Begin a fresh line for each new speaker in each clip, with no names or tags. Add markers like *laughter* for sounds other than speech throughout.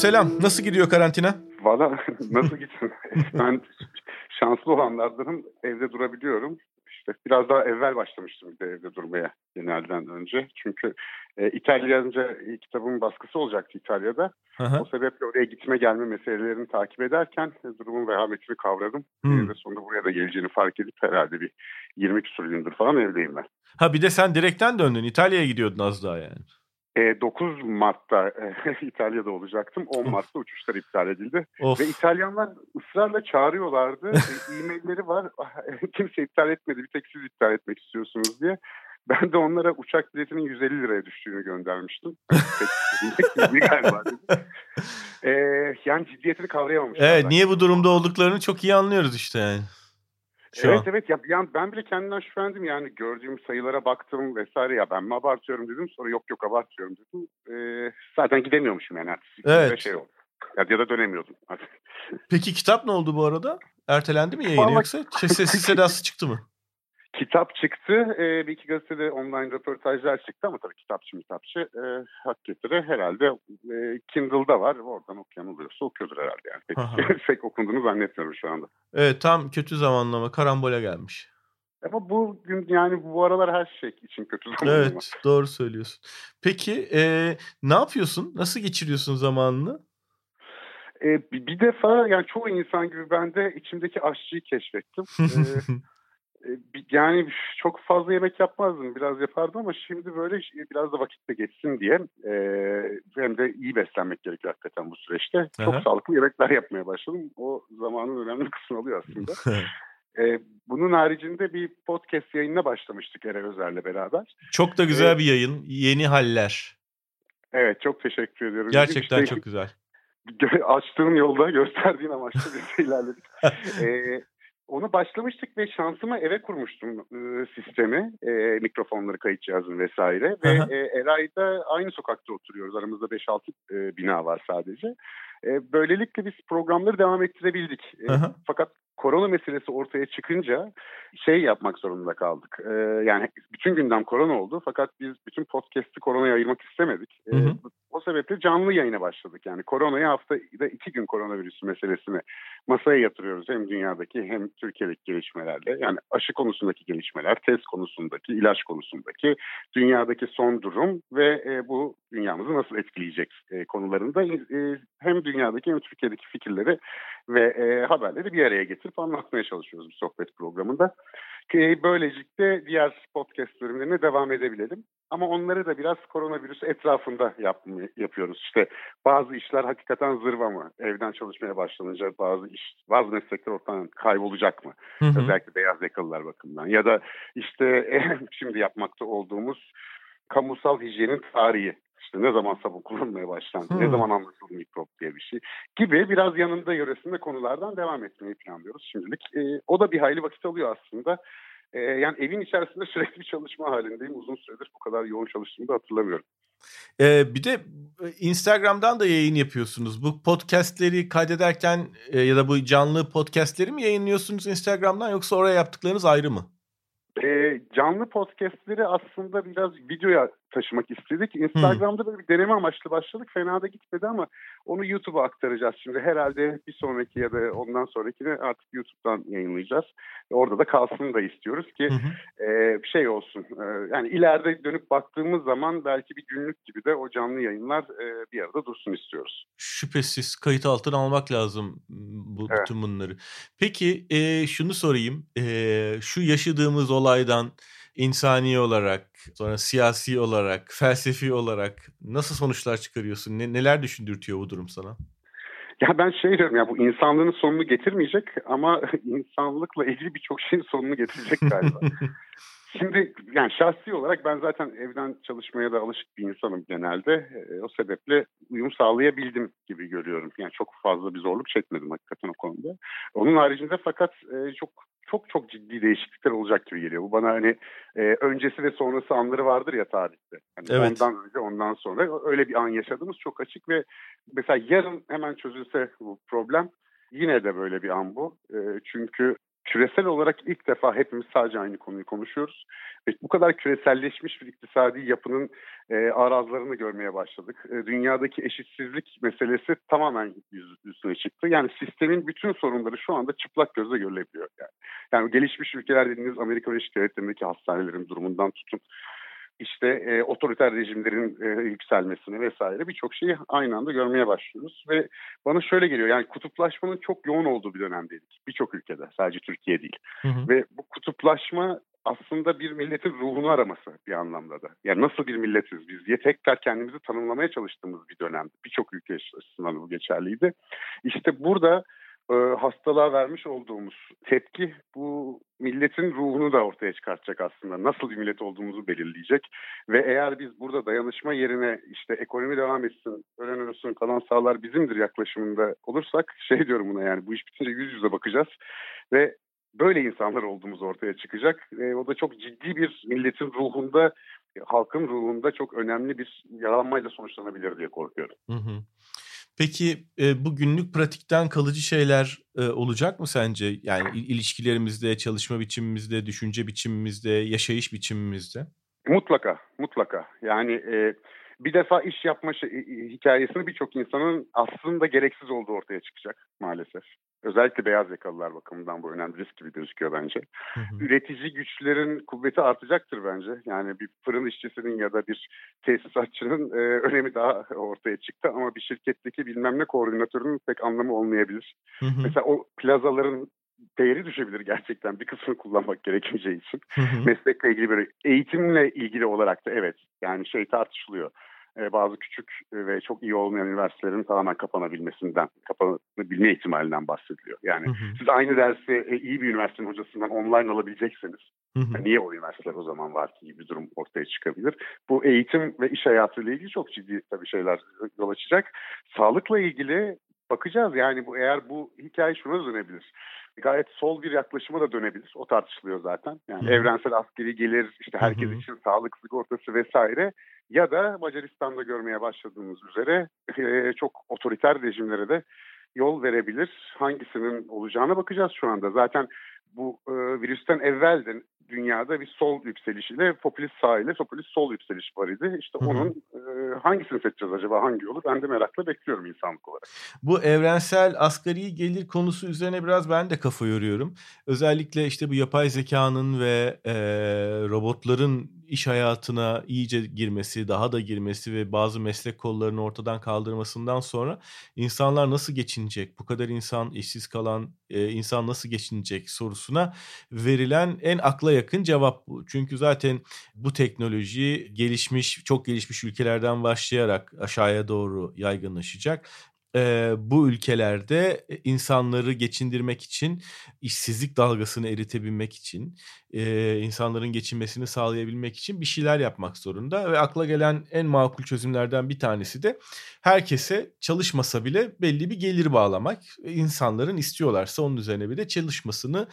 Selam. Nasıl gidiyor karantina?
Valla *laughs* nasıl gitsin? ben şanslı olanlardanım. Evde durabiliyorum. İşte biraz daha evvel başlamıştım bir de evde durmaya genelden önce. Çünkü e, İtalyanca kitabımın baskısı olacaktı İtalya'da. Aha. O sebeple oraya gitme gelme meselelerini takip ederken e, durumun vehametini kavradım. Hmm. Ve sonunda buraya da geleceğini fark edip herhalde bir 20 küsur gündür falan evdeyim ben.
Ha bir de sen direkten döndün. İtalya'ya gidiyordun az daha yani.
E, 9 Mart'ta e, *laughs* İtalya'da olacaktım. 10 Mart'ta uçuşlar iptal edildi. Of. Ve İtalyanlar ısrarla çağırıyorlardı. *laughs* e, e-mailleri var. Kimse iptal etmedi. Bir tek siz iptal etmek istiyorsunuz diye. Ben de onlara uçak biletinin 150 liraya düştüğünü göndermiştim. *laughs* galiba ee, yani ciddiyetini kavrayamamışlar.
Evet, niye bu durumda olduklarını çok iyi anlıyoruz işte yani.
Şu evet an. evet ya an ben bile kendimden şüphelendim yani gördüğüm sayılara baktım vesaire ya ben mi abartıyorum dedim sonra yok yok abartıyorum dedim. Ee, zaten gidemiyormuşum yani artık. Evet. Şey oldu. Ya, ya da dönemiyordum. *laughs*
Peki kitap ne oldu bu arada? Ertelendi mi yayını Vallahi... yoksa sessiz sedası çıktı mı?
Kitap çıktı. E, bir iki gazetede online röportajlar çıktı ama tabii kitapçı kitapçı e, hak getire herhalde e, Kindle'da var. Oradan okuyan oluyorsa okuyordur herhalde yani. Pek, *laughs* pek okunduğunu zannetmiyorum şu anda.
Evet tam kötü zamanlama karambole gelmiş.
Ama bu gün yani bu aralar her şey için kötü zamanlama.
Evet doğru söylüyorsun. Peki e, ne yapıyorsun? Nasıl geçiriyorsun zamanını?
E, bir, defa yani çoğu insan gibi ben de içimdeki aşçıyı keşfettim. *laughs* E, yani çok fazla yemek yapmazdım. Biraz yapardım ama şimdi böyle biraz da vakitte geçsin diye e, hem de iyi beslenmek gerekiyor hakikaten bu süreçte. Çok Aha. sağlıklı yemekler yapmaya başladım. O zamanın önemli *laughs* kısmı oluyor aslında. *laughs* e, bunun haricinde bir podcast yayınına başlamıştık Ere Özer'le beraber.
Çok da güzel ee, bir yayın. Yeni Haller.
Evet çok teşekkür ediyorum.
Gerçekten işte, çok güzel.
Açtığın yolda gösterdiğin amaçla biz ilerledik. ee, *laughs* onu başlamıştık ve şansıma eve kurmuştum e, sistemi, e, mikrofonları, kayıt cihazını vesaire. Aha. Ve e, Eray'da aynı sokakta oturuyoruz. Aramızda 5-6 e, bina var sadece. E, böylelikle biz programları devam ettirebildik. E, fakat korona meselesi ortaya çıkınca şey yapmak zorunda kaldık. Ee, yani bütün gündem korona oldu fakat biz bütün podcast'i koronaya ayırmak istemedik. Ee, hı hı. O sebeple canlı yayına başladık. Yani koronayı haftada iki gün koronavirüsü meselesini masaya yatırıyoruz. Hem dünyadaki hem Türkiye'deki gelişmelerle. Yani aşı konusundaki gelişmeler, test konusundaki, ilaç konusundaki, dünyadaki son durum ve e, bu dünyamızı nasıl etkileyecek e, konularında e, hem dünyadaki hem Türkiye'deki fikirleri ve e, haberleri bir araya getirip anlatmaya çalışıyoruz bu sohbet programında. Ki böylelikle diğer podcast bölümlerine devam edebilelim. Ama onları da biraz koronavirüs etrafında yap, yapıyoruz. İşte bazı işler hakikaten zırva mı? Evden çalışmaya başlanınca bazı iş, bazı meslekler ortadan kaybolacak mı? Hı hı. Özellikle beyaz yakalılar bakımından. Ya da işte *clears throat* şimdi yapmakta olduğumuz kamusal hijyenin tarihi. İşte ne zaman sabun kullanmaya başlandı, hmm. ne zaman anlaşıldı mikrop diye bir şey gibi biraz yanında yöresinde konulardan devam etmeyi planlıyoruz şimdilik. E, o da bir hayli vakit alıyor aslında. E, yani evin içerisinde *laughs* sürekli bir çalışma halindeyim. Uzun süredir bu kadar yoğun çalıştığımı da hatırlamıyorum.
Ee, bir de Instagram'dan da yayın yapıyorsunuz. Bu podcastleri kaydederken e, ya da bu canlı podcastleri mi yayınlıyorsunuz Instagram'dan yoksa oraya yaptıklarınız ayrı mı?
E, canlı podcastleri aslında biraz videoya taşımak istedik. Instagram'da böyle bir deneme amaçlı başladık. Fena da gitmedi ama onu YouTube'a aktaracağız şimdi. Herhalde bir sonraki ya da ondan sonrakini artık YouTube'dan yayınlayacağız. Orada da kalsın da istiyoruz ki hı E, şey olsun. E, yani ileride dönüp baktığımız zaman belki bir günlük gibi de o canlı yayınlar e, bir arada dursun istiyoruz.
Şüphesiz kayıt altına almak lazım bu evet. bütün bunları. Peki e, şunu sorayım. E, şu yaşadığımız olaydan insani olarak, sonra siyasi olarak, felsefi olarak nasıl sonuçlar çıkarıyorsun? Ne, neler düşündürtüyor bu durum sana?
Ya ben şey diyorum ya bu insanlığın sonunu getirmeyecek ama *laughs* insanlıkla ilgili birçok şeyin sonunu getirecek galiba. *laughs* Şimdi yani şahsi olarak ben zaten evden çalışmaya da alışık bir insanım genelde. E, o sebeple uyum sağlayabildim gibi görüyorum. Yani çok fazla bir zorluk çekmedim hakikaten o konuda. Onun haricinde fakat e, çok çok çok ciddi değişiklikler olacak gibi geliyor. Bu bana hani e, öncesi ve sonrası anları vardır ya tarihte. Yani evet. Ondan önce ondan sonra öyle bir an yaşadığımız çok açık ve mesela yarın hemen çözülse bu problem yine de böyle bir an bu. E, çünkü küresel olarak ilk defa hepimiz sadece aynı konuyu konuşuyoruz. Ve bu kadar küreselleşmiş bir iktisadi yapının e, arazlarını görmeye başladık. E, dünyadaki eşitsizlik meselesi tamamen yüz, üstüne çıktı. Yani sistemin bütün sorunları şu anda çıplak gözle görülebiliyor. Yani, yani gelişmiş ülkeler dediğiniz Amerika Birleşik Devletleri'ndeki hastanelerin durumundan tutun işte e, otoriter rejimlerin e, yükselmesini vesaire birçok şeyi aynı anda görmeye başlıyoruz. Ve bana şöyle geliyor yani kutuplaşmanın çok yoğun olduğu bir dönemdeydik. Birçok ülkede sadece Türkiye değil. Hı hı. Ve bu kutuplaşma aslında bir milletin ruhunu araması bir anlamda da. Yani nasıl bir milletiz biz diye tekrar kendimizi tanımlamaya çalıştığımız bir dönemdi. Birçok ülke açısından bu geçerliydi. İşte burada e, hastalığa vermiş olduğumuz tepki bu milletin ruhunu da ortaya çıkartacak aslında. Nasıl bir millet olduğumuzu belirleyecek. Ve eğer biz burada dayanışma yerine işte ekonomi devam etsin, ölen kalan sağlar bizimdir yaklaşımında olursak *laughs* şey diyorum buna yani bu iş bitince yüz yüze bakacağız. Ve böyle insanlar olduğumuz ortaya çıkacak. E, o da çok ciddi bir milletin ruhunda, halkın ruhunda çok önemli bir yaralanmayla sonuçlanabilir diye korkuyorum. Hı hı.
Peki e, bu günlük pratikten kalıcı şeyler e, olacak mı sence? Yani ilişkilerimizde, çalışma biçimimizde, düşünce biçimimizde, yaşayış biçimimizde?
Mutlaka, mutlaka. Yani e, bir defa iş yapma şey, hikayesini birçok insanın aslında gereksiz olduğu ortaya çıkacak maalesef. Özellikle beyaz yakalılar bakımından bu önemli risk gibi gözüküyor bence. Hı hı. Üretici güçlerin kuvveti artacaktır bence. Yani bir fırın işçisinin ya da bir tesisatçının e, *laughs* önemi daha ortaya çıktı ama bir şirketteki bilmem ne koordinatörünün pek anlamı olmayabilir. Hı hı. Mesela o plazaların değeri düşebilir gerçekten bir kısmını kullanmak gerekeceği için. Hı hı. Meslekle ilgili böyle eğitimle ilgili olarak da evet yani şey tartışılıyor bazı küçük ve çok iyi olmayan üniversitelerin tamamen kapanabilmesinden, kapanabilme ihtimalinden bahsediliyor. Yani hı hı. siz aynı dersi e, iyi bir üniversitenin hocasından online alabilecekseniz hı hı. niye o üniversiteler o zaman var ki bir durum ortaya çıkabilir. Bu eğitim ve iş hayatıyla ilgili çok ciddi tabii şeyler yol açacak. Sağlıkla ilgili bakacağız yani bu eğer bu hikaye şuna dönebilir gayet sol bir yaklaşıma da dönebilir. O tartışılıyor zaten. Yani Hı. evrensel askeri gelir, işte herkes Hı. için sağlık sigortası vesaire ya da Macaristan'da görmeye başladığımız üzere e, çok otoriter rejimlere de yol verebilir. Hangisinin olacağına bakacağız şu anda. Zaten bu e, virüsten evvel de dünyada bir sol yükselişiyle popülist sağ ile popülist sol yükseliş var idi. İşte Hı-hı. onun hangisini seçeceğiz acaba hangi yolu ben de merakla bekliyorum insanlık olarak.
Bu evrensel asgari gelir konusu üzerine biraz ben de kafa yoruyorum. Özellikle işte bu yapay zekanın ve e, robotların iş hayatına iyice girmesi, daha da girmesi ve bazı meslek kollarını ortadan kaldırmasından sonra insanlar nasıl geçinecek? Bu kadar insan işsiz kalan e, insan nasıl geçinecek sorusuna verilen en akla yakın cevap bu. Çünkü zaten bu teknoloji gelişmiş, çok gelişmiş ülkelerden başlayarak aşağıya doğru yaygınlaşacak e, bu ülkelerde insanları geçindirmek için, işsizlik dalgasını eritebilmek için, e, insanların geçinmesini sağlayabilmek için bir şeyler yapmak zorunda. Ve akla gelen en makul çözümlerden bir tanesi de herkese çalışmasa bile belli bir gelir bağlamak. İnsanların istiyorlarsa onun üzerine bir de çalışmasını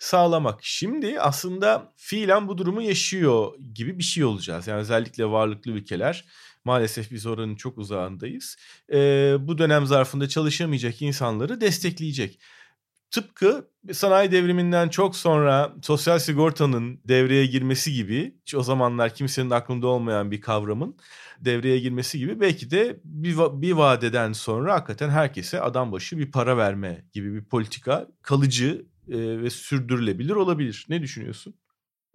sağlamak. Şimdi aslında fiilen bu durumu yaşıyor gibi bir şey olacağız. Yani özellikle varlıklı ülkeler Maalesef biz oranın çok uzağındayız. E, bu dönem zarfında çalışamayacak insanları destekleyecek. Tıpkı sanayi devriminden çok sonra sosyal sigortanın devreye girmesi gibi, o zamanlar kimsenin aklında olmayan bir kavramın devreye girmesi gibi belki de bir, bir vadeden sonra hakikaten herkese adam başı bir para verme gibi bir politika kalıcı e, ve sürdürülebilir olabilir. Ne düşünüyorsun?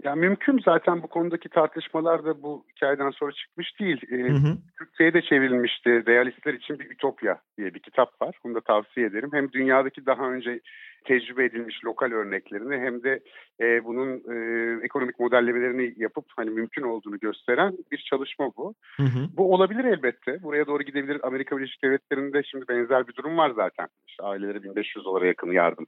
Ya mümkün zaten bu konudaki tartışmalar da bu hikayeden sonra çıkmış değil. Ee, hı hı. Türkçe'ye de çevrilmişti. Realistler için bir Ütopya diye bir kitap var. Bunu da tavsiye ederim. Hem dünyadaki daha önce tecrübe edilmiş lokal örneklerini hem de e, bunun e, ekonomik modellemelerini yapıp hani mümkün olduğunu gösteren bir çalışma bu. Hı hı. Bu olabilir elbette. Buraya doğru gidebilir. Amerika Birleşik Devletleri'nde şimdi benzer bir durum var zaten. İşte ailelere 1500 dolara yakın yardım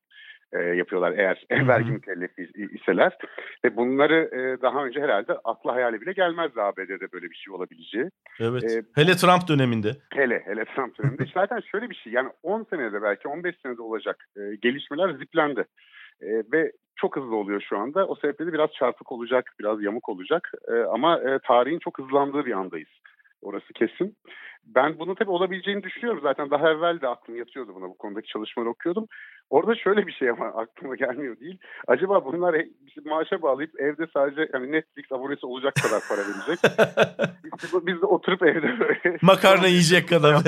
e, yapıyorlar eğer *laughs* vergi mükellefi iseler. Ve bunları e, daha önce herhalde akla hayali bile gelmezdi ABD'de böyle bir şey olabileceği.
Evet. E, hele Trump döneminde.
Hele hele Trump döneminde. *laughs* Zaten şöyle bir şey yani 10 senede belki 15 senede olacak e, gelişmeler ziplendi. E, ve çok hızlı oluyor şu anda. O sebeple de biraz çarpık olacak, biraz yamuk olacak. E, ama e, tarihin çok hızlandığı bir andayız. Orası kesin. Ben bunu tabii olabileceğini düşünüyorum. Zaten daha evvel de aklım yatıyordu buna. Bu konudaki çalışmaları okuyordum. Orada şöyle bir şey ama *laughs* aklıma gelmiyor değil. Acaba bunlar e, maaşa bağlayıp evde sadece yani Netflix abonesi olacak kadar para verecek. *laughs* biz, de, biz de oturup evde böyle
makarna yiyecek kadar.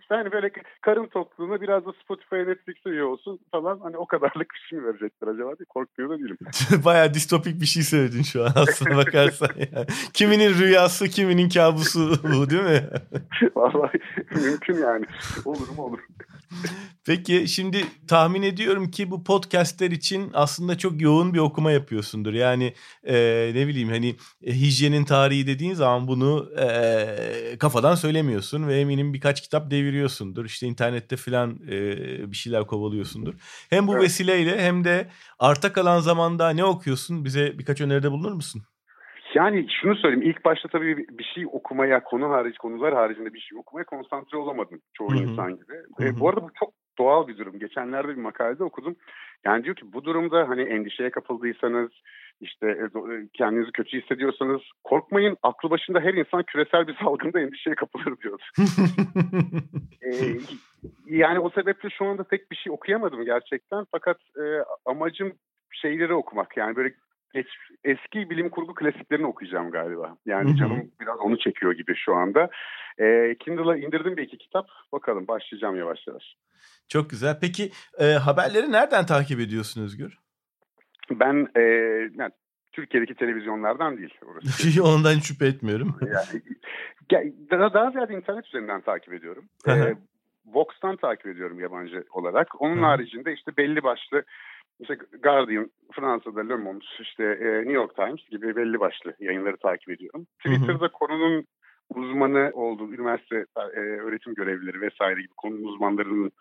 İşte hani böyle karın tokluğuna biraz da Spotify Netflix'e üye olsun falan hani o kadarlık bir şey mi verecekler acaba diye korkmuyor da değilim. *laughs*
Baya distopik bir şey söyledin şu an aslında *laughs* bakarsan. Yani. Kiminin rüyası kiminin kabusu bu değil mi? *laughs*
Vallahi mümkün yani. Olur mu olur.
Peki şimdi tahmin ediyorum ki bu podcastler için aslında çok yoğun bir okuma yapıyorsundur. Yani e, ne bileyim hani e, hijyenin tarihi dediğin zaman bunu e, kafadan söylemiyorsun ve eminim birkaç kitap deviriyorsundur. İşte internette filan e, bir şeyler kovalıyorsundur. Hem bu evet. vesileyle hem de arta kalan zamanda ne okuyorsun? Bize birkaç öneride bulunur musun?
Yani şunu söyleyeyim ilk başta tabii bir şey okumaya konu hariç konular haricinde bir şey okumaya konsantre olamadım çoğu Hı-hı. insan gibi. Hı-hı. E, bu arada bu çok doğal bir durum. Geçenlerde bir makalede okudum. Yani diyor ki bu durumda hani endişeye kapıldıysanız işte e, e, kendinizi kötü hissediyorsanız korkmayın aklı başında her insan küresel bir *laughs* salgında endişeye kapılır diyor. *laughs* ee, yani o sebeple şu anda pek bir şey okuyamadım gerçekten fakat e, amacım şeyleri okumak yani böyle geç, eski bilim kurgu klasiklerini okuyacağım galiba. Yani canım biraz onu çekiyor gibi şu anda. E, Kindle'a indirdim bir iki kitap. Bakalım başlayacağım yavaş yavaş.
Çok güzel. Peki e, haberleri nereden takip ediyorsun Özgür?
Ben e, yani, Türkiye'deki televizyonlardan değil.
Orası. *laughs* Ondan şüphe etmiyorum. *laughs*
Yani, daha, daha ziyade internet üzerinden takip ediyorum. e, Vox'tan takip ediyorum yabancı olarak. Onun haricinde işte belli başlı işte Guardian, Fransa'da Le Monde, işte e, New York Times gibi belli başlı yayınları takip ediyorum. Twitter'da konunun uzmanı olduğu üniversite e, öğretim görevlileri vesaire gibi konu uzmanlarının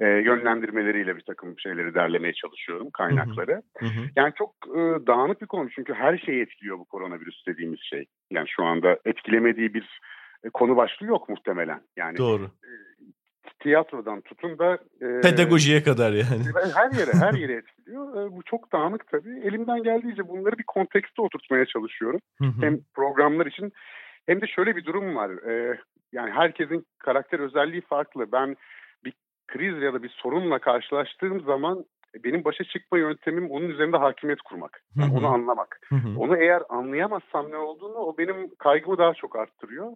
e, yönlendirmeleriyle bir takım şeyleri derlemeye çalışıyorum, kaynakları. Hı hı. Yani çok e, dağınık bir konu çünkü her şeyi etkiliyor bu koronavirüs dediğimiz şey. Yani şu anda etkilemediği bir e, konu başlığı yok muhtemelen. Yani
Doğru. E,
tiyatrodan tutun da
e, pedagojiye kadar yani.
Her yere her yere etkiliyor. E, bu çok dağınık tabii. Elimden geldiğince bunları bir kontekste oturtmaya çalışıyorum. Hı hı. Hem programlar için hem de şöyle bir durum var. E, yani herkesin karakter özelliği farklı. Ben bir kriz ya da bir sorunla karşılaştığım zaman benim başa çıkma yöntemim onun üzerinde hakimiyet kurmak. Yani onu anlamak. Onu eğer anlayamazsam ne olduğunu o benim kaygımı daha çok arttırıyor.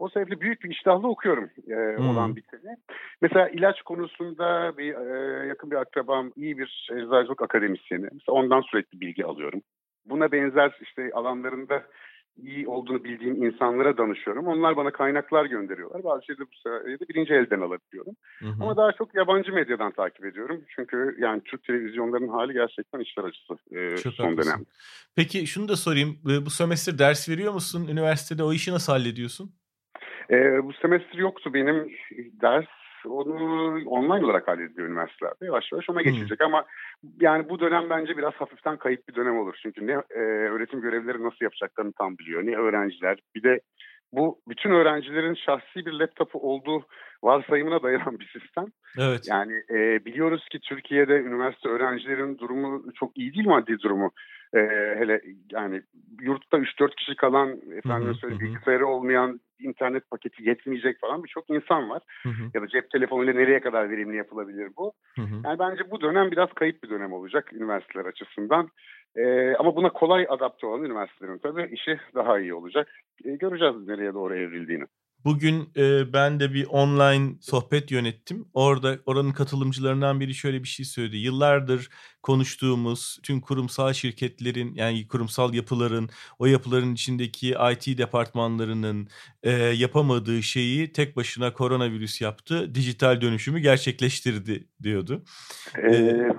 O sebeple büyük bir iştahla okuyorum e, hmm. olan biteni. Mesela ilaç konusunda bir e, yakın bir akrabam iyi bir eczacılık akademisyeni. Mesela ondan sürekli bilgi alıyorum. Buna benzer işte alanlarında iyi olduğunu bildiğim insanlara danışıyorum. Onlar bana kaynaklar gönderiyorlar. Bazı şeyleri bu sayede birinci elden alabiliyorum. Hı hı. Ama daha çok yabancı medyadan takip ediyorum. Çünkü yani Türk televizyonlarının hali gerçekten işler acısı e, çok son haklısın. dönemde.
Peki şunu da sorayım. Bu sömestr ders veriyor musun? Üniversitede o işi nasıl hallediyorsun?
E, bu semestr yoktu benim ders onu online olarak hallediyor üniversitelerde. Yavaş yavaş ona geçecek hmm. ama yani bu dönem bence biraz hafiften kayıp bir dönem olur. Çünkü ne e, öğretim görevleri nasıl yapacaklarını tam biliyor ne öğrenciler. Bir de bu bütün öğrencilerin şahsi bir laptopu olduğu varsayımına dayanan bir sistem.
Evet.
Yani e, biliyoruz ki Türkiye'de üniversite öğrencilerin durumu çok iyi değil maddi durumu. E, hele yani yurtta 3-4 kişi kalan efendim söyle bilgisayarı olmayan internet paketi yetmeyecek falan birçok insan var. Hı hı. Ya da cep telefonuyla nereye kadar verimli yapılabilir bu? Hı hı. Yani bence bu dönem biraz kayıp bir dönem olacak üniversiteler açısından. Ee, ama buna kolay adapte olan üniversitelerin tabii işi daha iyi olacak. Ee, göreceğiz nereye doğru evrildiğini.
Bugün e, ben de bir online sohbet yönettim. Orada oranın katılımcılarından biri şöyle bir şey söyledi. Yıllardır konuştuğumuz tüm kurumsal şirketlerin yani kurumsal yapıların o yapıların içindeki IT departmanlarının e, yapamadığı şeyi tek başına koronavirüs yaptı. Dijital dönüşümü gerçekleştirdi diyordu.
Ee,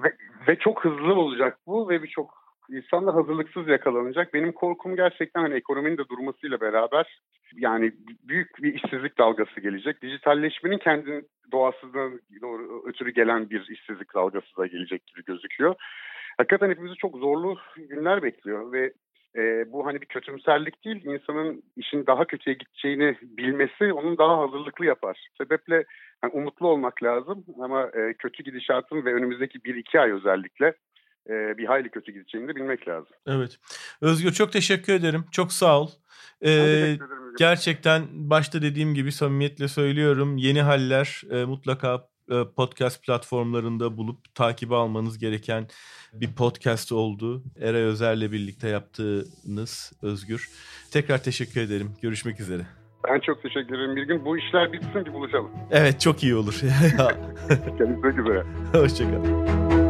ve, ve çok hızlı olacak bu ve birçok insanlar hazırlıksız yakalanacak. Benim korkum gerçekten hani ekonominin de durmasıyla beraber yani büyük bir işsizlik dalgası gelecek. Dijitalleşmenin kendi doğasından doğru ötürü gelen bir işsizlik dalgası da gelecek gibi gözüküyor. Hakikaten hepimizi çok zorlu günler bekliyor ve e, bu hani bir kötümserlik değil, insanın işin daha kötüye gideceğini bilmesi onun daha hazırlıklı yapar. Sebeple yani umutlu olmak lazım ama e, kötü gidişatın ve önümüzdeki bir iki ay özellikle e, bir hayli kötü gideceğini de bilmek lazım.
Evet. Özgür çok teşekkür ederim. Çok sağ ol.
Ee,
Gerçekten başta dediğim gibi samimiyetle söylüyorum. Yeni Haller e, mutlaka e, podcast platformlarında bulup takibi almanız gereken bir podcast oldu. Eray Özer'le birlikte yaptığınız Özgür. Tekrar teşekkür ederim. Görüşmek üzere.
Ben çok teşekkür ederim. Bir gün bu işler bitsin ki buluşalım.
Evet çok iyi olur. *laughs*
Görüşmek üzere.
Hoşçakalın.